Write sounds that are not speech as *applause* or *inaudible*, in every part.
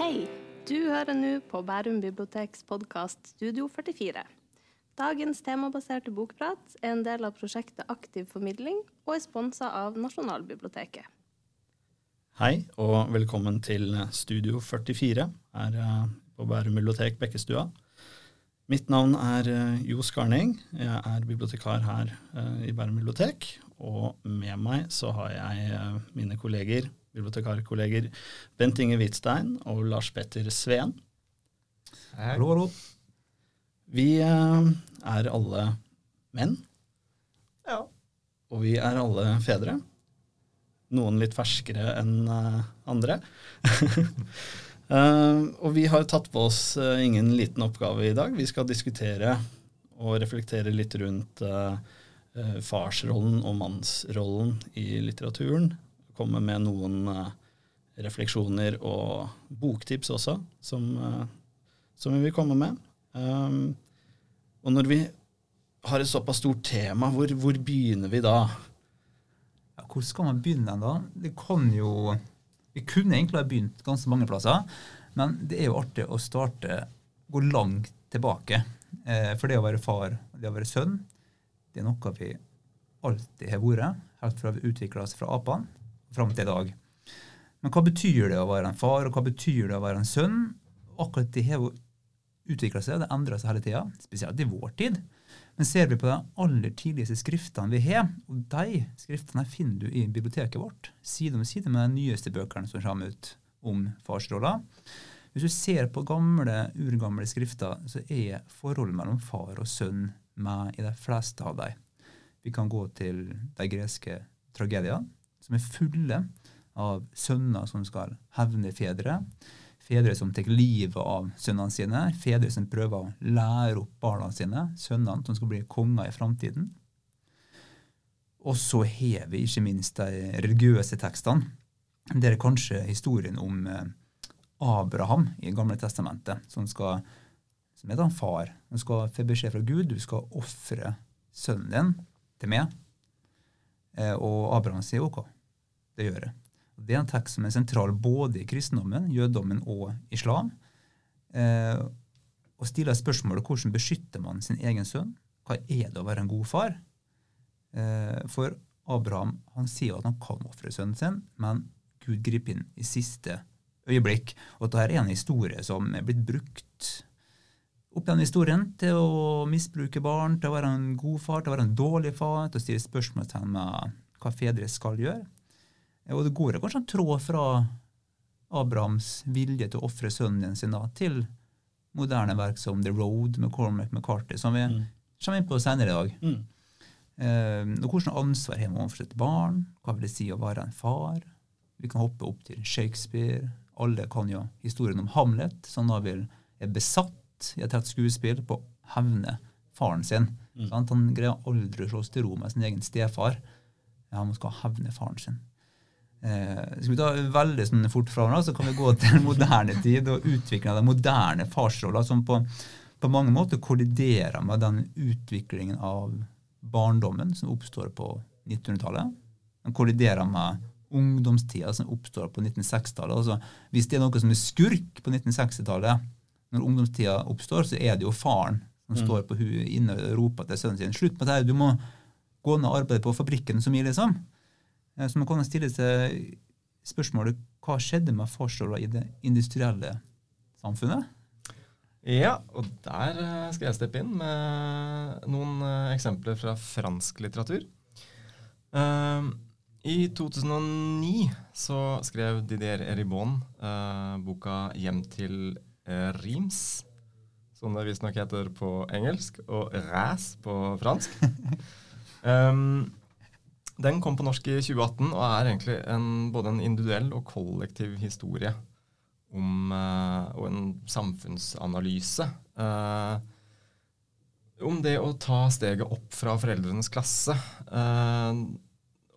Hei! Du hører nå på Bærum biblioteks podkast Studio 44. Dagens temabaserte bokprat er en del av prosjektet Aktiv formidling og er sponsa av Nasjonalbiblioteket. Hei, og velkommen til Studio 44 her eh, på Bærum bibliotek Bekkestua. Mitt navn er eh, Jo Skarning. Jeg er bibliotekar her eh, i Bærum bibliotek. Og med meg så har jeg mine kolleger, bibliotekarkolleger Bent Inge Hvitstein og Lars Petter Sveen. Hallo, hallo. Vi er alle menn. Ja. Og vi er alle fedre. Noen litt ferskere enn andre. Uh, *laughs* og vi har tatt på oss ingen liten oppgave i dag. Vi skal diskutere og reflektere litt rundt farsrollen og mannsrollen i litteraturen. Komme med noen refleksjoner og boktips også, som, som vi vil komme med. Um, og når vi har et såpass stort tema, hvor, hvor begynner vi da? Ja, hvor skal man begynne da? Det kan jo vi kunne egentlig ha begynt ganske mange plasser, men det er jo artig å starte, gå langt tilbake. Eh, for det å være far og det å være sønn, det er noe vi alltid har vært, helt fra vi utvikla oss fra apene fram til i dag. Men hva betyr det å være en far, og hva betyr det å være en sønn? Akkurat det har jo utvikla seg, og det endrer seg hele tida, spesielt i vår tid. Men ser vi på de aller tidligste skriftene vi har, og de skriftene finner du i biblioteket vårt, side om side med de nyeste bøkene som kommer ut om farsrolla. Hvis du ser på gamle, urgamle skrifter, så er forholdet mellom far og sønn med i de fleste av dem. Vi kan gå til de greske tragediene, som er fulle av sønner som skal hevne fedre fedre som tar livet av sønnene sine, fedre som prøver å lære opp barna sine, sønnene som skal bli konger i framtiden. Og så har vi ikke minst de religiøse tekstene. Det er kanskje historien om eh, Abraham i Gamle testamentet, som, skal, som er en far. Han skal få beskjed fra Gud du skal ofre sønnen din til meg. Eh, og Abraham sier OK, det gjøre. Det er en tekst som er sentral både i kristendommen, jødedommen og islam. Eh, og stiller spørsmålet hvordan beskytter man sin egen sønn? Hva er det å være en god far? Eh, for Abraham han sier at han kan ofre sønnen sin, men Gud griper inn i siste øyeblikk. Og dette er en historie som er blitt brukt opp gjennom historien til å misbruke barn, til å være en god far, til å være en dårlig far, til å stille spørsmål med hva fedre skal gjøre. Og det går kanskje en tråd fra Abrahams vilje til å ofre sønnen sin da, til moderne verk som The Road med Cormac McCarthy, som vi mm. kommer inn på senere i dag. Mm. Eh, og Hvilket ansvar har man overfor sitt barn? Hva vil det si å være en far? Vi kan hoppe opp til Shakespeare. Alle kan jo historien om Hamlet, som da vil, er besatt i et tett skuespill på å hevne faren sin. Mm. Han greier aldri å slå seg til ro med sin egen stefar. Ja, han skal hevne faren sin. Eh, skal vi ta veldig sånn fort framover, så kan vi gå *laughs* til moderne tid og utvikle den moderne farsrolla, som på, på, mange måter kolliderer med den utviklingen av barndommen som oppstår på 1900-tallet. Den kolliderer med ungdomstida som oppstår på 1960-tallet. Altså, hvis det er noe som er skurk på 1960-tallet, når ungdomstida oppstår, så er det jo faren som mm. står på huet inne og roper til sønnen sin 'Slutt med det, du må gå ned og arbeide på fabrikken så mye', liksom. Eh, så man kan stille seg spørsmålet hva skjedde med farsrolla i det industrielle samfunnet? Ja, og der eh, skal jeg steppe inn med noen eh, eksempler fra fransk litteratur. I 2009 så skrev Didier Eribon boka 'Hjem til Rims', som det visstnok heter på engelsk, og 'Ræs' på fransk. um, *laughs* Den kom på norsk i 2018 og er egentlig en, både en individuell og kollektiv historie om, uh, og en samfunnsanalyse. Eh, om det å ta steget opp fra foreldrenes klasse. Eh,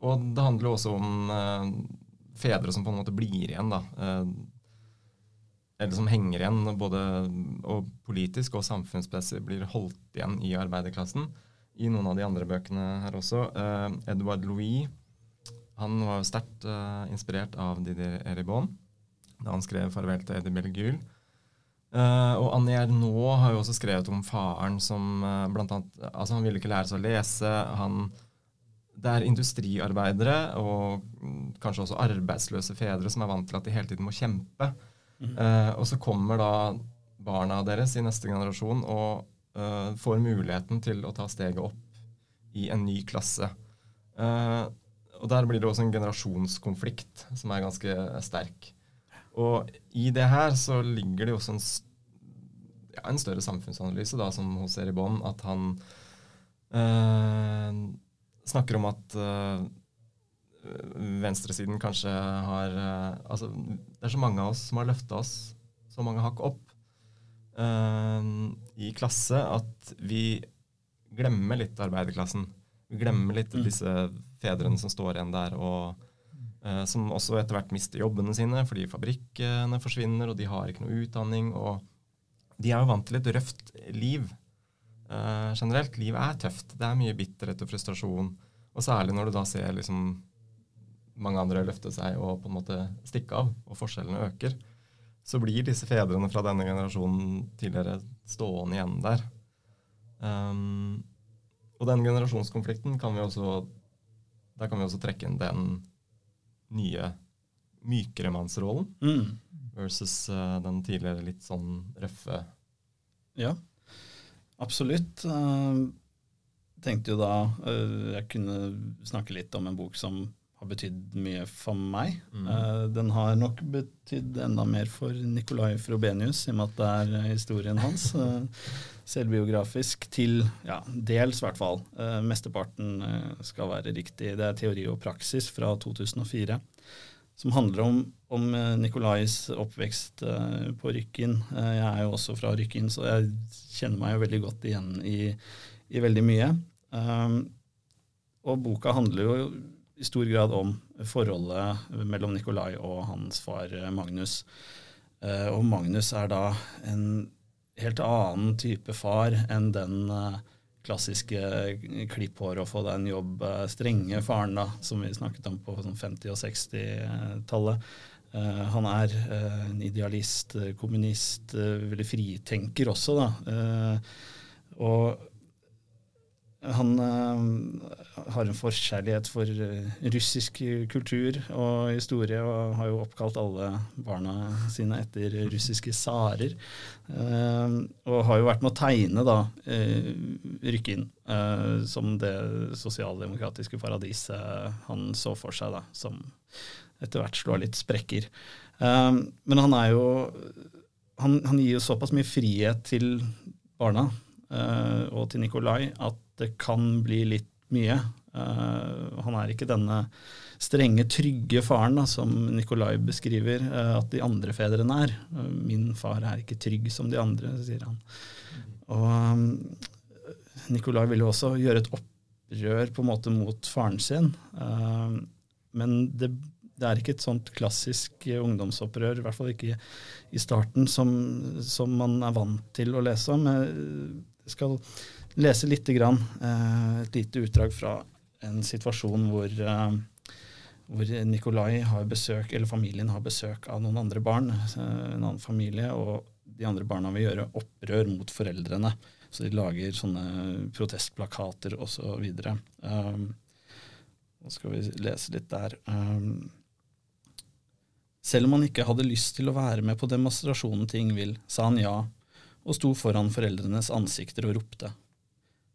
og det handler også om fedre som på en måte blir igjen, da. eller som henger igjen, både og politisk og samfunnsmessig blir holdt igjen i arbeiderklassen i noen av de andre bøkene her også. Uh, Edward Louis han var sterkt uh, inspirert av Didier Eribon. da han skrev 'Farvel til Eddie Bellegul'. Uh, og Annie Ernaux har jo også skrevet om faren som uh, blant annet Altså, han ville ikke lære seg å lese. Han, det er industriarbeidere og mm, kanskje også arbeidsløse fedre som er vant til at de hele tiden må kjempe. Mm. Uh, og så kommer da barna deres i neste generasjon og uh, får muligheten til å ta steget opp i en ny klasse. Uh, og der blir det også en generasjonskonflikt som er ganske sterk. Og i det her så ligger det også en, ja, en større samfunnsanalyse da, som hos Eribon, at han uh, snakker om at venstresiden kanskje har Altså, det er så mange av oss som har løfta oss så mange hakk opp i klasse at vi glemmer litt arbeiderklassen. Vi glemmer litt mm. disse fedrene som står igjen der, og uh, som også etter hvert mister jobbene sine fordi fabrikkene forsvinner, og de har ikke noe utdanning. og De er jo vant til et røft liv uh, generelt. Livet er tøft. Det er mye bitterhet og frustrasjon. Og særlig når du da ser liksom mange andre løfte seg og på en måte stikke av, og forskjellene øker så blir disse fedrene fra denne generasjonen tidligere stående igjen der. Um, og den generasjonskonflikten kan vi også Der kan vi også trekke inn den nye mykere mannsrollen mm. versus uh, den tidligere litt sånn røffe Ja, absolutt. Uh, tenkte jo da uh, jeg kunne snakke litt om en bok som har betydd mye for meg. Mm. Uh, den har nok betydd enda mer for Nicolai Frobenius, i og med at det er eh, historien hans. Uh, selvbiografisk til ja, dels, i hvert fall. Uh, mesteparten skal være riktig. Det er teori og praksis fra 2004. Som handler om, om Nicolais oppvekst på Rykken. jeg er jo også fra Rykken, så jeg kjenner meg jo veldig godt igjen i, i veldig mye. og boka handler jo i stor grad om forholdet mellom Nikolai og hans far eh, Magnus. Eh, og Magnus er da en helt annen type far enn den eh, klassiske klipp hår og få deg en jobb, strenge faren da, som vi snakket om på 50- sånn og 60-tallet. Han er en idealist, kommunist, veldig fritenker også, da. Og han uh, har en forkjærlighet for uh, russisk kultur og historie, og har jo oppkalt alle barna sine etter russiske tsarer. Uh, og har jo vært med å tegne da Rykkinn som det sosialdemokratiske paradiset han så for seg, da, som etter hvert slår litt sprekker. men han er jo han, han, gir jo såpass mye frihet til barna og til Nikolai at det kan bli litt mye. Uh, han er ikke denne strenge, trygge faren da, som Nikolai beskriver uh, at de andre fedrene er. Uh, 'Min far er ikke trygg som de andre', sier han. Og um, Nikolai vil jo også gjøre et opprør på en måte mot faren sin. men det, det, er ikke et sånt klassisk ungdomsopprør, i hvert fall ikke i starten, som, som man er vant til å lese om. Jeg skal lese litt grann, eh, et lite utdrag fra en situasjon hvor, eh, hvor Nikolai har besøk, eller familien har besøk av noen andre barn, eh, en annen familie, og de andre barna vil gjøre opprør mot foreldrene. Så de lager sånne protestplakater osv. Um, nå skal vi lese litt der. Um, selv om han ikke hadde lyst til å være med på demonstrasjonen til Ingvild, sa han ja, og sto foran foreldrenes ansikter og ropte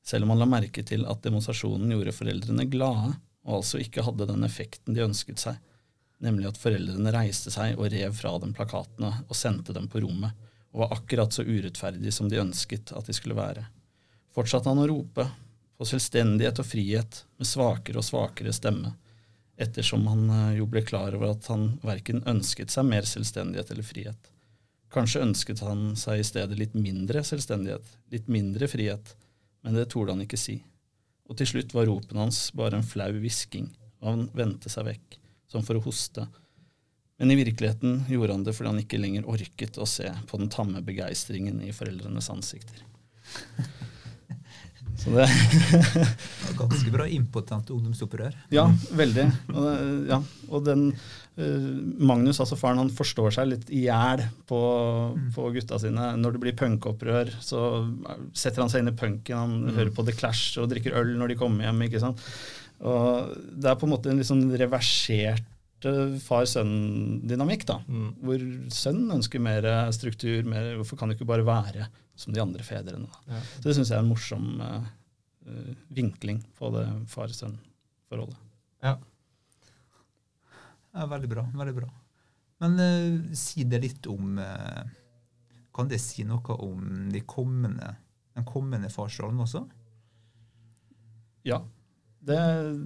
selv om han la merke til at demonstrasjonen gjorde foreldrene glade, og altså ikke hadde den effekten de ønsket seg, nemlig at foreldrene reiste seg og rev fra dem plakatene og sendte dem på rommet, og var akkurat så urettferdig som de ønsket at de skulle være. Fortsatte han å rope, på selvstendighet og frihet, med svakere og svakere stemme, ettersom han eh, jo ble klar over at han verken ønsket seg mer selvstendighet eller frihet. Kanskje ønsket han seg i stedet litt mindre selvstendighet, litt mindre frihet, men det torde han ikke si. Og til slutt var ropen hans bare en flau hvisking, og han vendte seg vekk, som for å hoste. Men i virkeligheten gjorde han det fordi han ikke lenger orket å se på den tamme begeistringen i foreldrenes ansikter. Det Ganske bra impotent ungdomsopprør. Ja, veldig. Og, det- ja. og den eh, Magnus, altså faren, han forstår seg litt i hjel på, på gutta sine. Når det blir punkopprør, så setter han seg inn i punken, han hører på The Clash og drikker øl når de kommer hjem. ikke sant? Og det er på en måte en litt sånn reversert eh, far-sønn-dynamikk, da. Mm. Hvor sønnen ønsker mer struktur. Mer, hvorfor kan du ikke bare være som de andre fedrene? Da? Ja. Så det syns jeg er en morsom eh, eh, vinkling på det far-sønn-forholdet. Ja. Ja, veldig bra. veldig bra. Men uh, si det litt om uh, Kan det si noe om de kommende, den kommende farsrollen også? Ja. Det,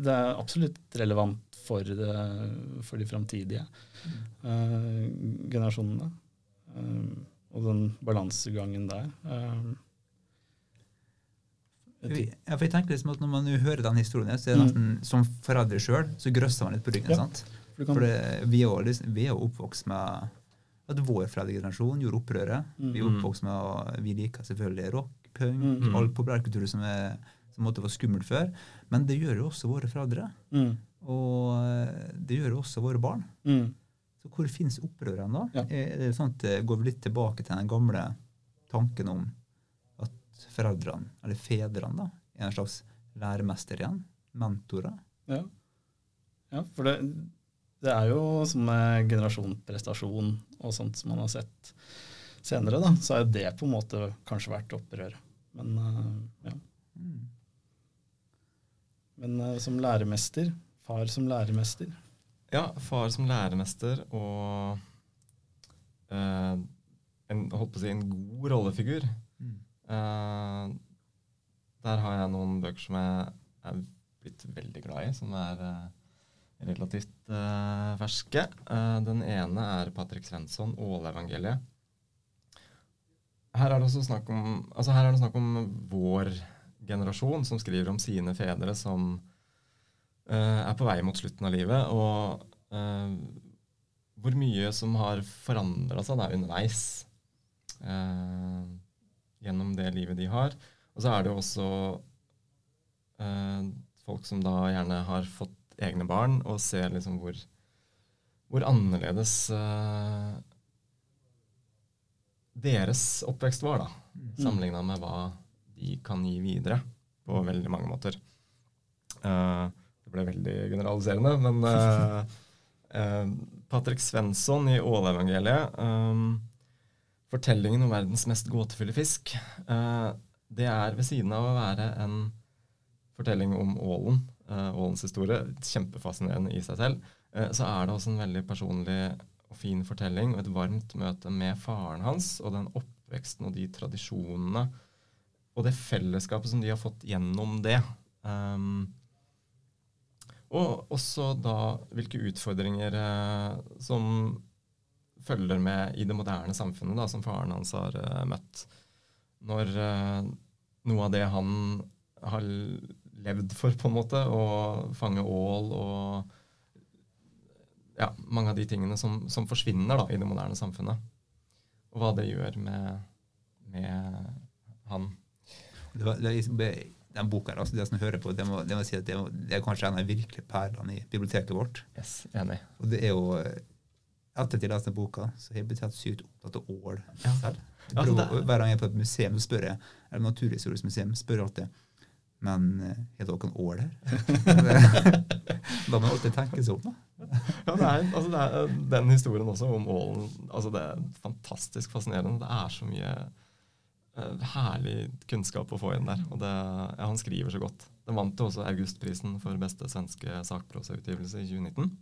det er absolutt relevant for, det, for de framtidige uh, generasjonene. Eh, og den balansegangen der. Eh, ti- Ja, for jeg tenker liksom at Når man hører den historien, så er det Mm. nesten som forelder sjøl, så grøsser man litt på ryggen. Ja. sant? for det, vi er liksom, vi er jo oppvokst med at vår foreldregenerasjon gjorde opprøret. Vi er Mm. oppvokst med og Vi liker selvfølgelig rock, punk, Mm. all populærkultur som, er, som måtte være skummelt før. Men det gjør jo også våre foreldre. mm, Og eh, det gjør jo også våre barn. mm, Så hvor finnes opprøret da? Ja. Er det sånn at går vi litt tilbake til den gamle tanken om foreldrene, eller fedrene, da, er en slags læremester igjen? Mentorer? ja. ja, for det, det er jo som med generasjonsprestasjon og sånt som man har sett senere, da, så er jo det på en måte kanskje vært opprøret. Men eh, ja. Mm. Men eh, som læremester, far som læremester Ja, far som læremester og eh, en, holdt på å si, en god rollefigur. Eh, der har jeg noen bøker som jeg er blitt veldig glad i, som er eh, relativt uh, ferske. Uh, den ene er Patrick Svensson, 'Ålevangeliet'. Her er det også snakk om, altså her er det snakk om vår generasjon som skriver om sine fedre som uh, er på vei mot slutten av livet, og hvor mye som har forandra seg da underveis eh, gjennom det livet de har. Og så er det jo også eh, folk som da gjerne har fått egne barn, og ser liksom hvor, hvor annerledes eh, deres oppvekst var, da. Sammenligna med hva de kan gi videre på veldig mange måter. Eh, det ble veldig generaliserende, men eh, *laughs* eh, Patrick Svensson i Ålevangeliet eh, Fortellingen om verdens mest gåtefulle fisk. eh, det er ved siden av å være en fortelling om ålen, eh, ålens historie, kjempefascinerende i seg selv, eh, så er det også en veldig personlig og fin fortelling og et varmt møte med faren hans og den oppveksten og de tradisjonene og det fellesskapet som de har fått gjennom det. Um, og også da hvilke utfordringer eh, som følger med i det moderne samfunnet, da, som faren hans har uh, møtt. Når uh, noe av det han har levd for, på en måte, å fange ål og ja, mange av de tingene som, som forsvinner da, i det moderne samfunnet. Og hva det gjør med, med han. Det var, det liksom, den boka her, altså det som jeg hører på, det må, det må si at det, det er kanskje en av virkelig perlene i biblioteket vårt. Yes, enig. Og det er jo Etter at jeg leste den boka, så har jeg blitt sykt opptatt av ål Ja. selv. Ja, hver gang jeg er på et museum, så spør jeg eller Naturhistorisk museum, spør jeg alltid Men er har dere en ål her? *laughs* da må jeg alltid tenke seg om. da. Ja, det er, altså det er den historien også om ålen. Altså det er fantastisk fascinerende. Det er så mye uh, herlig kunnskap å få inn der. Og det, ja, han skriver så godt. Den vant jo også Augustprisen for beste svenske sakprosautgivelse i 2019.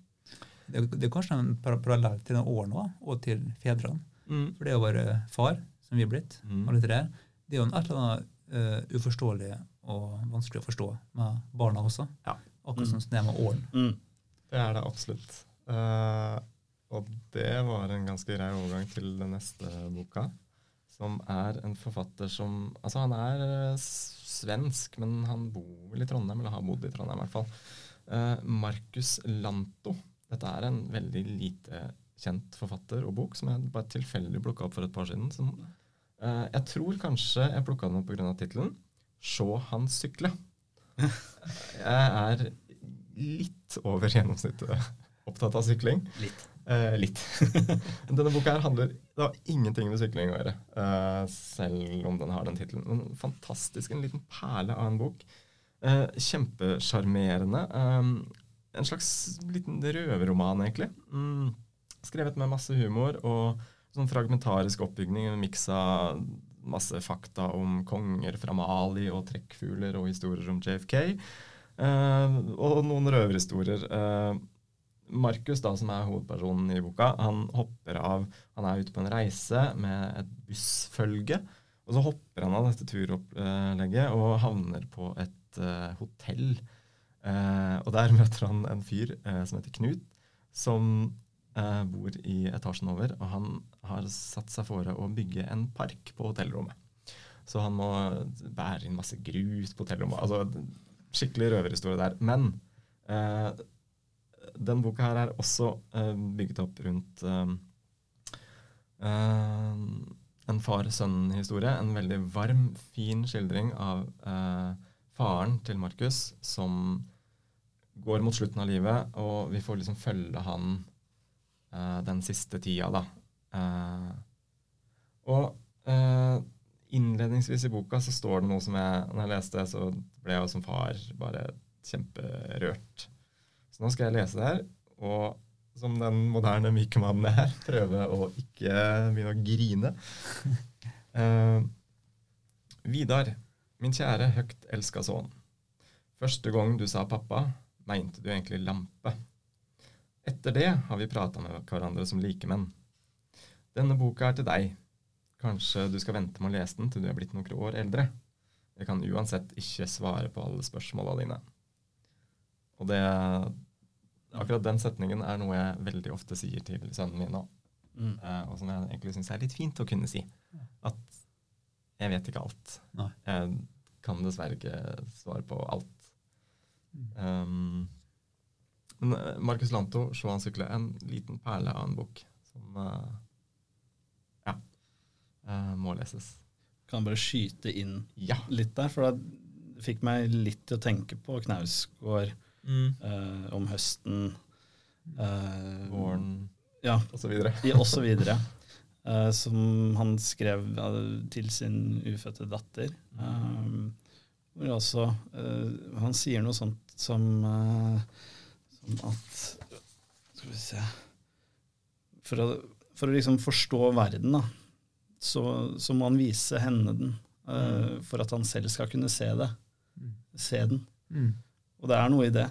Det, det er kanskje en parallell til den åren òg, og til fedrene. Mm. For det å være far, som vi er blitt, Mm. alle tre, det er jo et eller annet uh, uforståelig og vanskelig å forstå med barna også. Ja. Akkurat Mm. som det er med årene. Mm. Det er det absolutt. Uh, og det var en ganske grei overgang til den neste boka, som er en forfatter som Altså, han er eh, svensk, men han bor vel i Trondheim, eller har bodd i Trondheim i hvert fall. Uh, Markus Lanto. Dette er en veldig lite kjent forfatter og bok, som jeg bare tilfeldig plukka opp for et par siden. Som, uh, jeg tror kanskje jeg plukka den opp pga. tittelen 'Sjå han sykle'. *laughs* Jeg er litt over gjennomsnittet opptatt av sykling. Litt. Uh, litt. *laughs* Denne boka her handler Det har ingenting med sykling å gjøre, uh, selv om den har den tittelen. Men fantastisk. En liten perle av en bok. Uh, Kjempesjarmerende. Eh, en slags liten røverroman, egentlig. Mm, skrevet med masse humor og sånn fragmentarisk oppbygning. Av masse fakta om konger fra Mali og trekkfugler og historier om JFK. Eh, og noen røverhistorier. Eh, Markus, da, som er hovedpersonen i boka, han hopper av Han er ute på en reise med et bussfølge. Og så hopper han av dette turopplegget og havner på et eh, hotell. Eh, og der *laughs* møter han en fyr eh, som heter Knut, som eh, bor i etasjen over. Og han har satt seg fore å bygge en park på hotellrommet. Så han må bære inn masse grus på hotellrommet. Altså, skikkelig røverhistorie der. Men eh, den boka her er også eh, bygget opp rundt eh, en far-sønn-historie. En veldig varm, fin skildring av faren til Markus som går mot slutten av livet, og vi får liksom følge han uh, den siste tida, da. Uh, og eh, innledningsvis i boka så står det noe som jeg Når jeg leste så ble jeg som far bare kjemperørt. Så nå skal jeg lese det her, og som den moderne myke mannen jeg er, prøve å ikke begynne å grine. Uh, *laughs* Vidar, min kjære høgt elska sønn. Første gang du sa pappa, mente du egentlig lampe. Etter det har vi prata med hverandre som likemenn. Denne boka er til deg. Kanskje du skal vente med å lese den til du er blitt noen år eldre. Jeg kan uansett ikke svare på alle spørsmåla dine. Og det Akkurat den setningen er noe jeg veldig ofte sier til sønnen min nå. Mm. eh, og som jeg egentlig syns er litt fint å kunne si. At jeg vet ikke alt. Nei. Jeg kan dessverre ikke svare på alt. Um, men eh, Marcus Lanto, 'Sjå han sykle', en liten perle av en bok som uh, ja, uh, må leses. Kan jeg bare skyte inn Ja. litt der, for det fikk meg litt til å tenke på Knausgård eh, om høsten. Våren Ja, og så videre. og så videre. Som han skrev til sin ufødte datter. Um, hvor altså uh, Han sier noe sånt som, uh, som at Skal vi se For å, for å liksom forstå verden, da, så, så må han vise henne den. eh, For at han selv skal kunne se det. Se den. Mm. Og det er noe i det.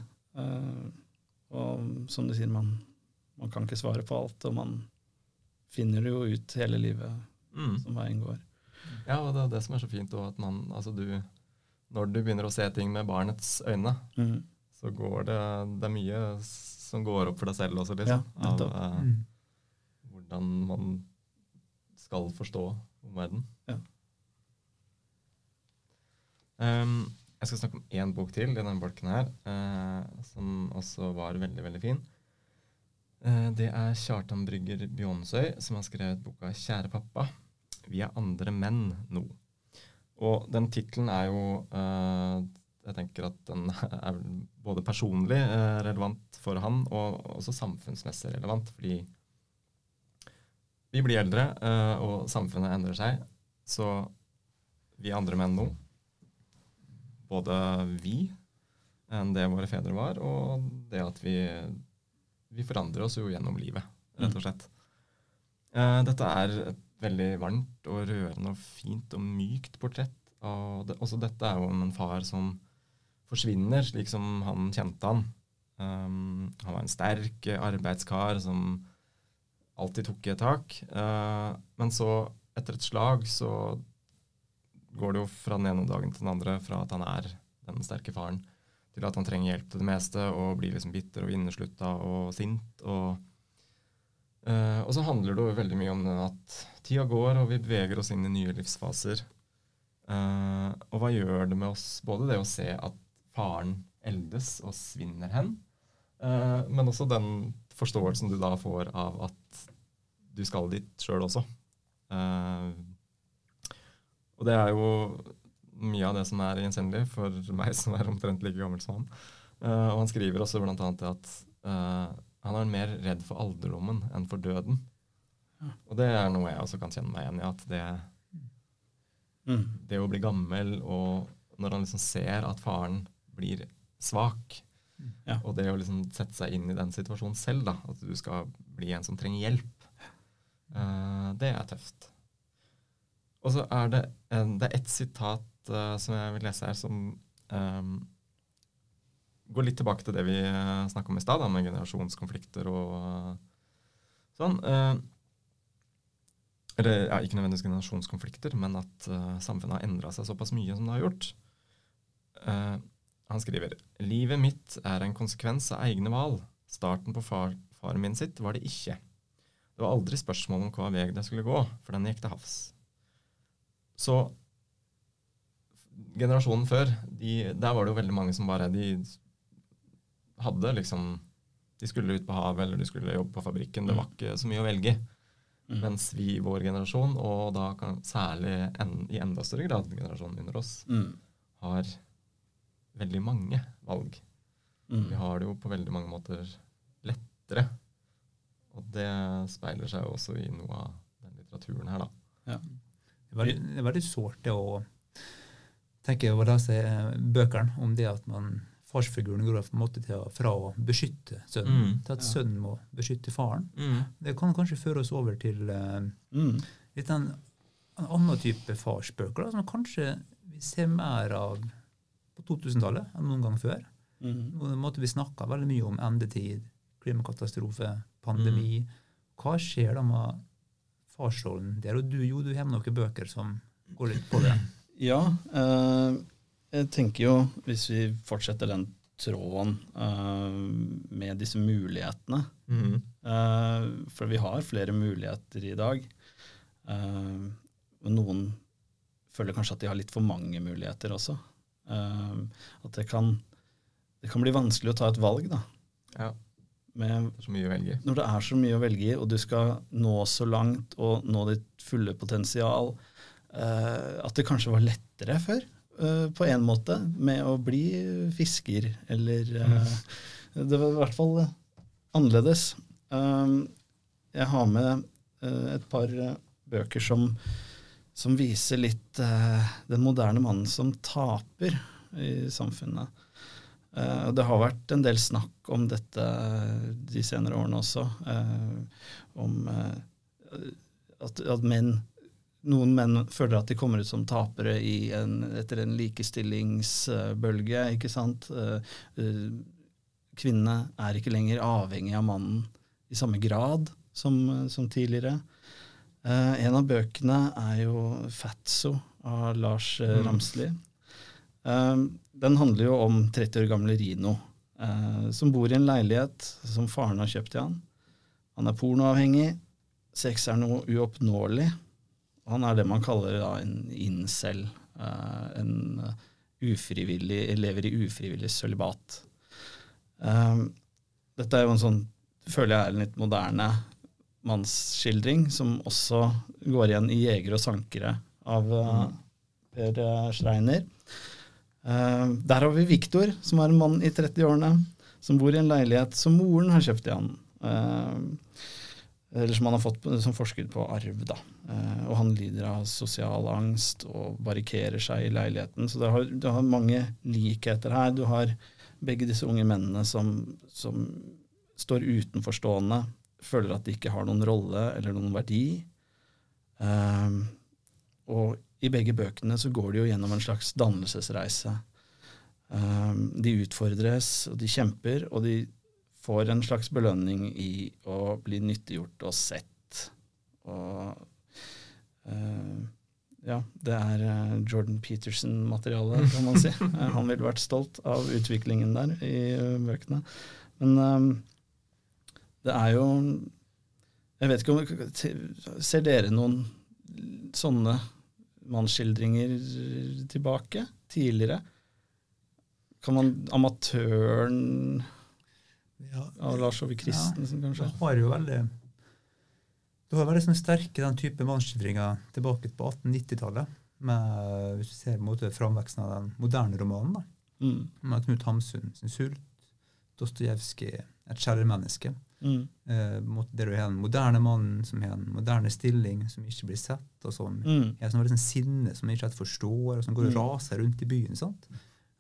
Og som du sier, man, man kan ikke svare på alt, og man finner det jo ut hele livet Mm. som veien går. Ja, og det er det som er så fint, òg, at man, altså du, når du begynner å se ting med barnets øyne, Mm. så går det, det er mye som går opp for deg selv også, liksom. Ja, av eh, Mm. hvordan man skal forstå omverdenen. Ja. Um, jeg skal snakke om én bok til i denne bolken her, eh, som også var veldig, veldig fin. Eh, det er Kjartan Brygger Bjånsøy som har skrevet boka 'Kjære pappa'. Vi er andre menn nå. Og den tittelen er jo eh, Jeg tenker at den *laughs* er både personlig eh, relevant for han, og også samfunnsmessig relevant, fordi vi blir eldre, eh, og samfunnet endrer seg. Så vi andre menn nå, både vi enn det våre fedre var, og det at vi, vi forandrer oss jo gjennom livet, rett og slett. Eh, dette er et veldig varmt og rørende og fint og mykt portrett. Og det, også dette er jo om en far som forsvinner, slik som han kjente han. Um, han var en sterk arbeidskar som alltid tok i et tak. Uh, men så, etter et slag, så går det jo fra den ene dagen til den andre fra at han er den sterke faren, til at han trenger hjelp til det meste og blir liksom bitter og inneslutta og sint. Og, eh, og så handler det jo veldig mye om at tida går, og vi beveger oss inn i nye livsfaser. Uh, og hva gjør det med oss? Både det å se at faren eldes og svinner hen, uh, men også den forståelsen du da får av at du skal dit sjøl også. Og det er jo mye av det som er gjenkjennelig for meg som er omtrent like gammel som han. Uh, og han skriver også blant annet at uh, han er mer redd for alderdommen enn for døden. Ja. Og det er noe jeg også kan kjenne meg igjen i. At det, mm. det å bli gammel, og når han liksom ser at faren blir svak, ja. og det å liksom sette seg inn i den situasjonen selv, da, at du skal bli en som trenger hjelp, uh, det er tøft. Og så er det, en, det er ett sitat uh, som jeg vil lese her, som um, går litt tilbake til det vi eh, snakka om i stad, med generasjonskonflikter og uh, sånn. Uh, eller ja, ikke nødvendigvis generasjonskonflikter, men at samfunnet har endra seg såpass mye som det har gjort. han skriver livet mitt er en konsekvens av egne valg. Starten på far, faren min sitt var det ikke. Det var aldri spørsmål om hva vei det skulle gå, for den gikk til havs. Så generasjonen før, de, der var det jo veldig mange som bare De hadde liksom De skulle ut på havet eller de skulle jobbe på fabrikken. Det var mm. ikke så mye å velge. Mm. Mens vi i vår generasjon, og da kan, særlig en, i enda større grad generasjonen under oss, mm. har veldig mange valg. Mm. Vi har det jo på veldig mange måter lettere. Og det speiler seg jo også i noe av den litteraturen her, da. Ja. Det er veldig, det veldig sårt det å tenke over lese bøkene om det at man farsfiguren går på en måte til, fra å beskytte sønnen mm, til at ja. sønnen må beskytte faren. Mm. Det kan kanskje føre oss over til uh, mm. litt en, en, annen type farsbøker da, som kanskje vi ser mer av på 2000-tallet enn noen gang før. Mm. Nå måtte vi snakka veldig mye om endetid, klimakatastrofe, pandemi. Mm. Hva skjer da med farsrollen der? Og du, jo, du har med noen bøker som går litt på det. Ja, uh jeg tenker jo, hvis vi fortsetter den tråden uh, med disse mulighetene mm. uh, For vi har flere muligheter i dag. Uh, noen føler kanskje at de har litt for mange muligheter også. at det kan, det kan, bli vanskelig å ta et valg, da. Ja. Med, så mye å velge. Når det er så mye å velge i, og du skal nå så langt og nå ditt fulle potensial, at det kanskje var lettere før. Eh, på en måte med å bli fisker, eller uh, Det var i hvert fall annerledes. Um, jeg har med uh, et par bøker som, som viser litt den moderne mannen som taper i samfunnet. det har vært en del snakk om dette de senere årene også, om at, at menn noen menn føler at de kommer ut som tapere en, etter en likestillingsbølge. ikke sant? Eh, eh, kvinnene er ikke lenger avhengig av mannen i samme grad som, som tidligere. Eh, en av bøkene er jo 'Fatso' av Lars mm. Ramsli. Den handler jo om 30 år gamle Rino, som bor i en leilighet som faren har kjøpt til han. Han er pornoavhengig. Sex er noe uoppnåelig. Han er det man kaller da, en incel. Uh, en ufrivillig, lever i ufrivillig sølibat. Uh, dette er jo en sånn, føler jeg er en litt moderne mannsskildring, som også går igjen i 'Jegere og sankere' av uh, Per Schreiner. der har vi Viktor, som er en mann i 30-årene, som bor i en leilighet som moren har kjøpt til han. Eller som han har fått som forskudd på arv. da. Eh, og han lider av sosial angst og barrikerer seg i leiligheten. Så du har, du har mange likheter her. Du har begge disse unge mennene som, som står utenforstående, føler at de ikke har noen rolle eller noen verdi. Um, og i begge bøkene så går de jo gjennom en slags dannelsesreise. Um, de utfordres, og de kjemper, og de får en slags belønning i å bli nyttiggjort og sett. Og uh, ja, det er uh, Jordan Peterson-materiale, kan man si. *laughs* Han ville vært stolt av utviklingen der i bøkene. Men um, det er jo Jeg vet ikke om Ser dere noen sånne mannsskildringer tilbake? Tidligere? Kan man Amatøren ja, av Lars Ove Christensen, kanskje? Du har jo veldig du har veldig sånn sterke den type mannsskildringer tilbake på 1890-tallet. hvis du ser måte framveksten av den moderne romanen. da, Mm. med Knut Hamsun sin 'Sult', Dostojevskij 'Et skjærmenneske'. Mm. Eh, der du har den moderne mannen som har en moderne stilling, som ikke blir sett, og som Mm. har sånn liksom sinne som ikke helt forstår, og som går og Mm. raser rundt i byen. sant?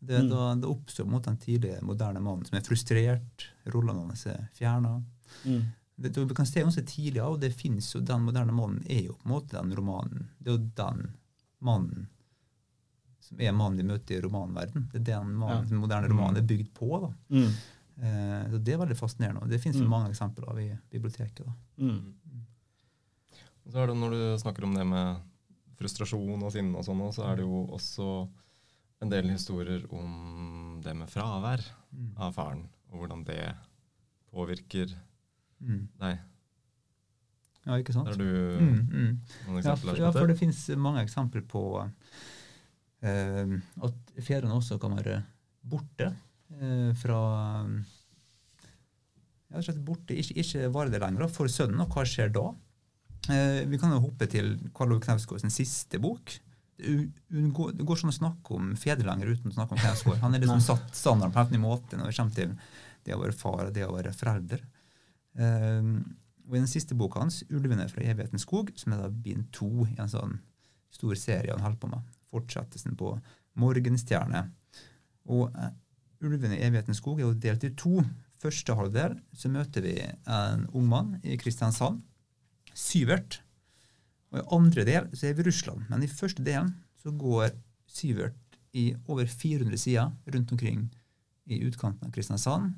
Det, Mm. da, det oppstår måte den tidlige moderne mannen som er frustrert, rollene hans er fjerna. Mm. Det, du kan se ganske tidlig av, og det finnes jo, den moderne mannen er jo på en måte den romanen. Det er jo den mannen som er mannen vi møter i romanverden. Det er den mannen Ja. den moderne romanen er bygd på. da. Mm. Eh, så Det er veldig fascinerende. og Det finnes Mm. mange eksempler av i biblioteket. da. Mm. Og Så er det Når du snakker om det med frustrasjon og sinne, og sånn, så er det jo også en del historier om det med fravær Mm. av faren, og hvordan det påvirker Mm. deg. Ja, ikke sant? Har du Mm, mm. noen Ja, eksempler? for, ja, for det finnes mange eksempler på uh, at fedrene også kan være borte uh, fra ja, borte, ikke, ikke være det lenger da, for sønnen, og hva skjer da? Eh, vi kan jo hoppe til Karl Ove Knausgård sin siste bok. Det, går sånn å snakke om fedre uten å snakke om Knausgård. Han er *laughs* liksom satt standarden på helt ny måte når det kommer til det å være far og det å være forelder. Um, og I den siste boka hans, 'Ulvene fra evighetens skog', som er da bind to i en sånn stor serie han holder på med, fortsettelsen på 'Morgenstjerne'. Og uh, 'Ulvene i evighetens skog' er jo delt i to. Første halvdel så møter vi en ung mann i Kristiansand, Syvert. Og i andre del så er vi i Russland. Men i første delen så går Syvert i over 400 sider rundt omkring i utkanten av Kristiansand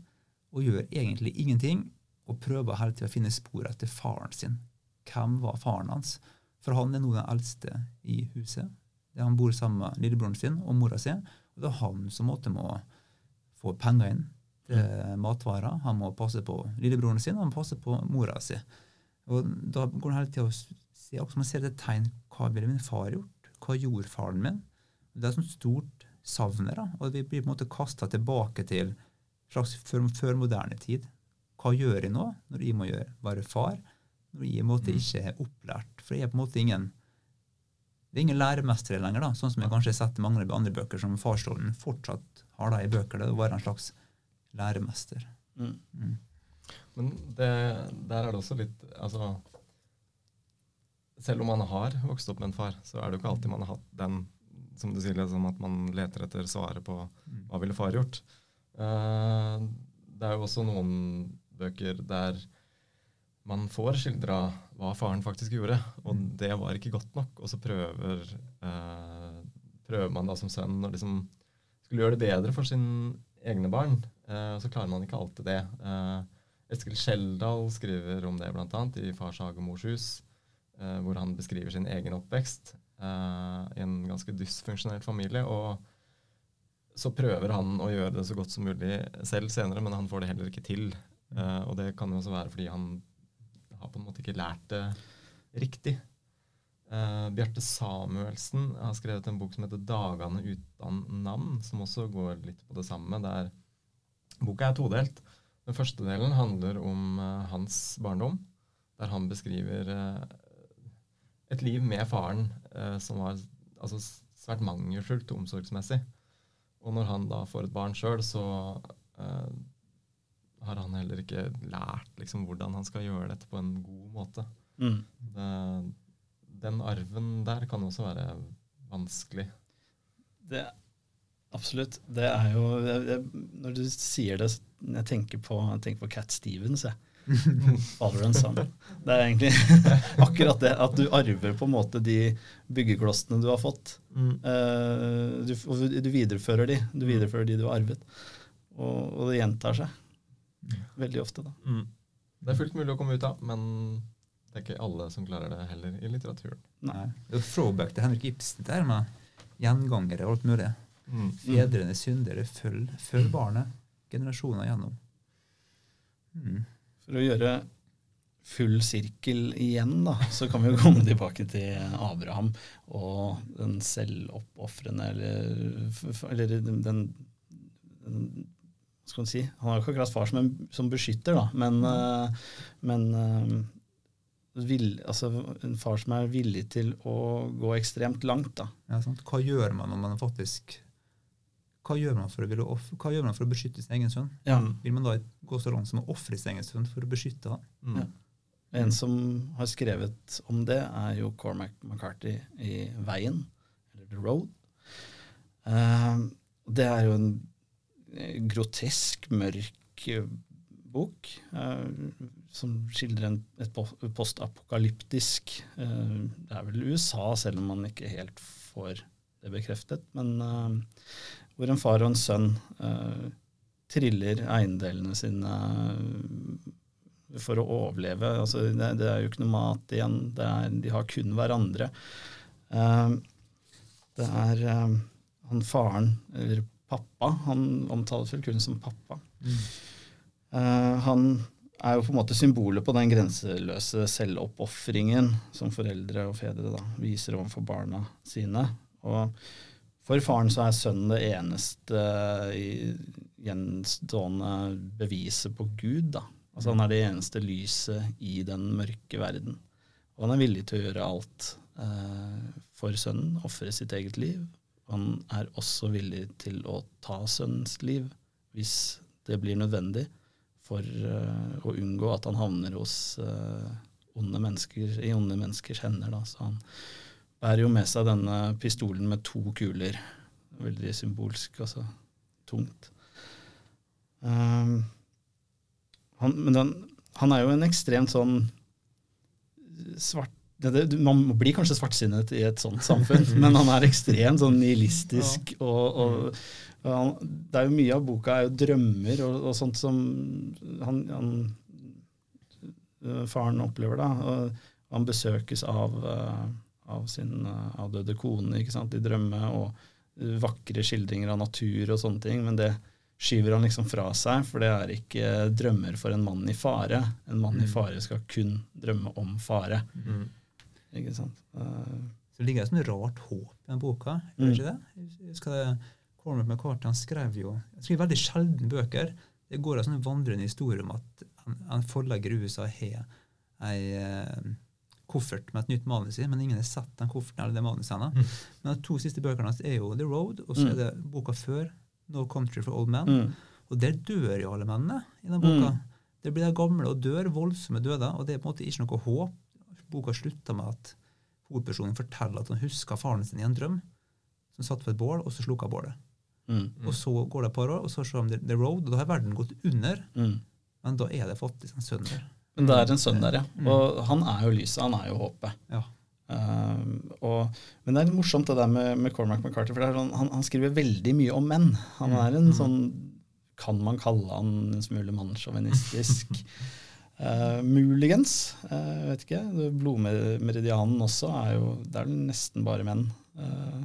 og gjør egentlig ingenting og prøver hele tida å finne spor etter faren sin. Hvem var faren hans? For han er nå den eldste i huset. Det Han bor sammen med lillebroren sin og mora si. Og det er han som måtte må få penger inn til matvarer. Han må passe på lillebroren sin, og han må passe på mora si. Og da går han hele tida og se, akkurat som han ser et tegn. Hva ville min far gjort? Hva gjorde faren min? Det er et sånt stort savn her. Og vi blir på en måte kasta tilbake til slags før, førmoderne tid. Hva gjør jeg nå, når jeg må gjøre, være far? Når jeg måtte måte ikke er opplært? For jeg er på en måte ingen det er ingen læremestere lenger, da, sånn som jeg kanskje har sett i mange andre bøker, som farsrollen fortsatt har da i bøker. Det å være en slags læremester. Mm. Mm. Men det, der er det også litt Altså Selv om man har vokst opp med en far, så er det jo ikke alltid man har hatt den som du sier, liksom, at man leter etter svaret på Mm. hva ville far gjort. Uh, det er jo også noen bøker der man får skildra hva faren faktisk gjorde, og Mm. det var ikke godt nok. Og så prøver, uh, prøver man da som sønn å liksom skulle gjøre det bedre for sine egne barn, Uh, og så klarer man ikke alltid det. Eskil Skjeldal skriver om det bl.a. i Fars hage og mors hus, hvor han beskriver sin egen oppvekst eh, i en ganske dysfunksjonell familie. og så prøver han å gjøre det så godt som mulig selv senere, men han får det heller ikke til. Uh, og det kan jo også være fordi han har på en måte ikke lært det riktig. Uh, Bjarte Samuelsen har skrevet en bok som heter 'Dagane utan navn', som også går litt på det samme. Der boka er todelt. Den første delen handler om uh, hans barndom, der han beskriver eh, et liv med faren eh, som var altså, svært mangelfullt omsorgsmessig. Og når han da får et barn sjøl, så eh, har han heller ikke lært liksom, hvordan han skal gjøre dette på en god måte. Mm. Det, den arven der kan også være vanskelig. Det, absolutt. Det er jo jeg, Når du sier det, jeg tenker på, jeg tenker på Cat Stevens. Jeg. Father and son. Det er egentlig *laughs* akkurat det. At du arver på en måte de byggeklossene du har fått. Eh, du, du viderefører de. Du viderefører de du har arvet. Og, og det gjentar seg. Veldig ofte, da. Mm. Det er fullt mulig å komme ut av, men det er ikke alle som klarer det heller i litteraturen. Nei. Det er et throwback til Henrik Ibsen der med gjengangere og alt mulig. Mm. Fedrene syndere, følg, følg barnet generasjoner gjennom. Mm. For å gjøre full sirkel igjen, da, så kan vi jo komme tilbake til Abraham og den selvoppofrende, eller, eller den, den, skal man si? Han har jo ikke akkurat far som, en, som beskytter, da, men, eh, men Vil, altså en far som er villig til å gå ekstremt langt. da. Ja, sant? Hva gjør man når man faktisk hva gjør, man for å, hva gjør man for å beskytte sin egen sønn? Ja. Vil man da gå så langt som å ofre sin egen sønn for å beskytte han? Mm. Ja. En som har skrevet om det, er jo Cormac McCarthy i Veien, eller The Road. Uh, det er jo en eh, grotesk, mørk eh, bok, uh, som skildrer en, et postapokalyptisk uh, Det er vel USA, selv om man ikke helt får det bekreftet. Men hvor en far og en sønn eh, triller eiendelene sine eh, for å overleve. Altså, det, det er jo ikke noe mat igjen. Det er, de har kun hverandre. Eh, det er eh, han faren, eller pappa, han omtales vel kun som pappa. Eh, han er jo på en måte symbolet på den grenseløse selvoppofringen som foreldre og fedre da, viser overfor barna sine. Og for faren så er sønnen det eneste gjenstående beviset på Gud. da. Altså Han er det eneste lyset i den mørke verden. Og han er villig til å gjøre alt eh, for sønnen, ofre sitt eget liv. Han er også villig til å ta sønnens liv hvis det blir nødvendig for eh, å unngå at han havner hos eh, onde mennesker, i onde menneskers hender. Da. Så han bærer jo med seg denne pistolen med to kuler. Veldig symbolsk, altså tungt. Um, han, men den, han er jo en ekstremt sånn svart det, det, Man blir kanskje svartsinnet i et sånt samfunn, *laughs* men han er ekstremt sånn nihilistisk. Og, og, og han, det er jo Mye av boka er jo drømmer og, og sånt som han, han øh, faren opplever. da, og Han besøkes av, øh, av sin øh, avdøde kone ikke sant, i drømme, og vakre skildringer av natur og sånne ting. Men det skyver han liksom fra seg, for det er ikke drømmer for en mann i fare. En mann i Mm. fare skal kun drømme om fare. Mm. ikke sant? Uh, Så det ligger et sånt rart håp i den boka. Mm. Gjør ikke det? Husker det, Cormac McCarthy han skrev jo han skriver veldig sjelden bøker. Det går en sånn vandrende historie om at en, en forlegger i USA har ei eh, koffert med et nytt manus i, men ingen har sett den kofferten eller det manuset ennå. Mm. Men de to siste bøkene hans er jo The Road, og så Mm. er det boka før, No Country for Old Men. mm, Og der dør jo alle mennene i den boka. Mm. Det blir de gamle og dør, voldsomme døder, og det er på en måte ikke noe håp. Boka slutter med at hovedpersonen forteller at han husker faren sin i en drøm, som satt på et bål, og så slukka bålet. mm, Og så går det et par år, og så ser de The Road, og da har verden gått under, mm. men da er det faktisk en sønn der. Men det er en sønn der, ja. Mm. Og han er jo lyset, han er jo håpet. Ja. Um, og, men det er litt morsomt det der med, med Cormac McCarthy, for sånn, han, han skriver veldig mye om menn. Han er en Mm. sånn Kan man kalle han en smule mannssjåvinistisk? Uh, *laughs* muligens. Uh, vet ikke. Blodmeridianen også er jo Det er nesten bare menn. Uh,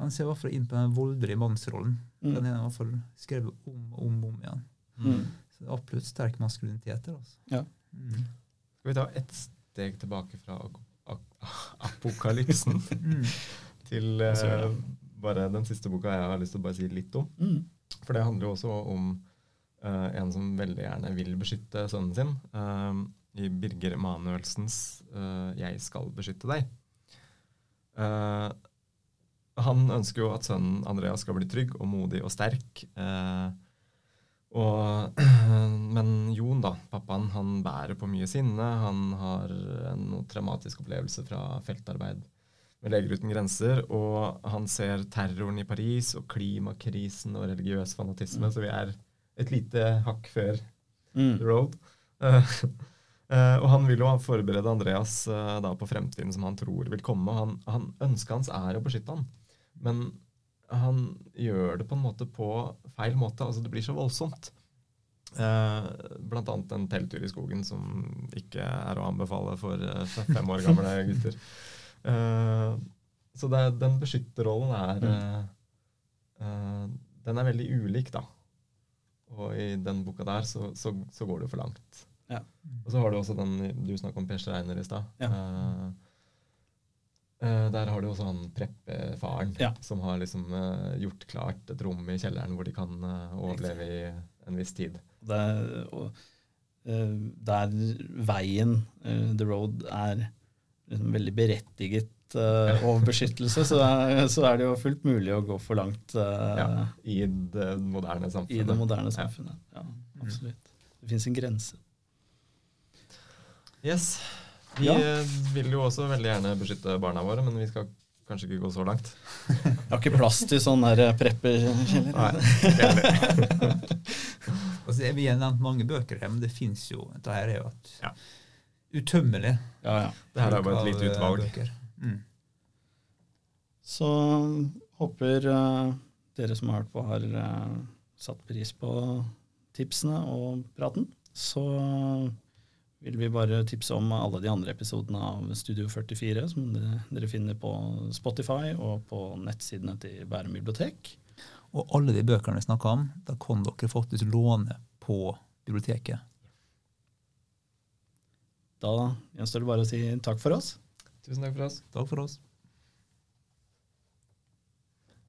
Han ser i hvert fall inn på den voldelige mannsrollen. Mm. Den er i hvert fall skrevet om og om, om igjen. mm. Absolutt sterk maskulinitet der. Altså. Ja. Mm. Skal vi ta ett steg tilbake fra *laughs* apokalypsen *laughs* Mm. til eh, bare den siste boka jeg har lyst til å bare si litt om. Mm. For det handler jo også om eh, en som veldig gjerne vil beskytte sønnen sin. eh, I Birger Emanuelsens eh, 'Jeg skal beskytte deg'. Eh, han ønsker jo at sønnen Andreas skal bli trygg og modig og sterk. eh, og, *clears throat* men Jon, da, pappaen, han bærer på mye sinne. Han har en traumatisk opplevelse fra feltarbeid med Leger uten grenser. Og han ser terroren i Paris og klimakrisen og religiøs fanatisme. Mm. Så vi er et lite hakk før Mm. The Road. *laughs* Eh, og han vil jo forberede Andreas eh, da på fremtiden som han tror vil komme. Han, han Ønsket hans er å beskytte han, men han gjør det på en måte på feil måte. altså Det blir så voldsomt. Eh, blant annet en telttur i skogen som ikke er å anbefale for eh, fem år gamle *laughs* gutter. Eh, så det, den beskytterrollen er mm. eh, Den er veldig ulik, da. Og i den boka der så, så, så går det for langt. Ja. Og så har du også den du snakket om Per Schreiner i stad. Ja. Eh, eh, der har du også han preppefaren Ja. som har liksom uh, gjort klart et rom i kjelleren hvor de kan uh, overleve i en viss tid. Det og der veien, the road, er liksom veldig berettiget eh, og beskyttelse, så *laughs* så er det jo fullt mulig å gå for langt Ja, I det moderne samfunnet. i det moderne samfunnet. Ja, absolutt. Det fins en grense. Yes. Vi Ja. eh, vil jo også veldig gjerne beskytte barna våre, men vi skal kanskje ikke gå så langt. *laughs* Jeg har ikke plass til sånn der prepperkjeller. Altså, *laughs* vi har nevnt mange bøker her, men det fins jo Dette her er jo et Ja. utømmelig Ja, ja. Det her er bare et lite eh, utvalg. Mm. Så håper uh, dere som har hørt på, har uh, satt pris på tipsene og praten. Så vil vi bare tipse om alle de andre episodene av Studio 44, som dere, finner på Spotify og på nettsidene til Bærum bibliotek. Og alle de bøkene vi snakka om, da kan dere faktisk låne på biblioteket. Da gjenstår det bare å si takk for oss. Tusen takk for oss. Takk for oss.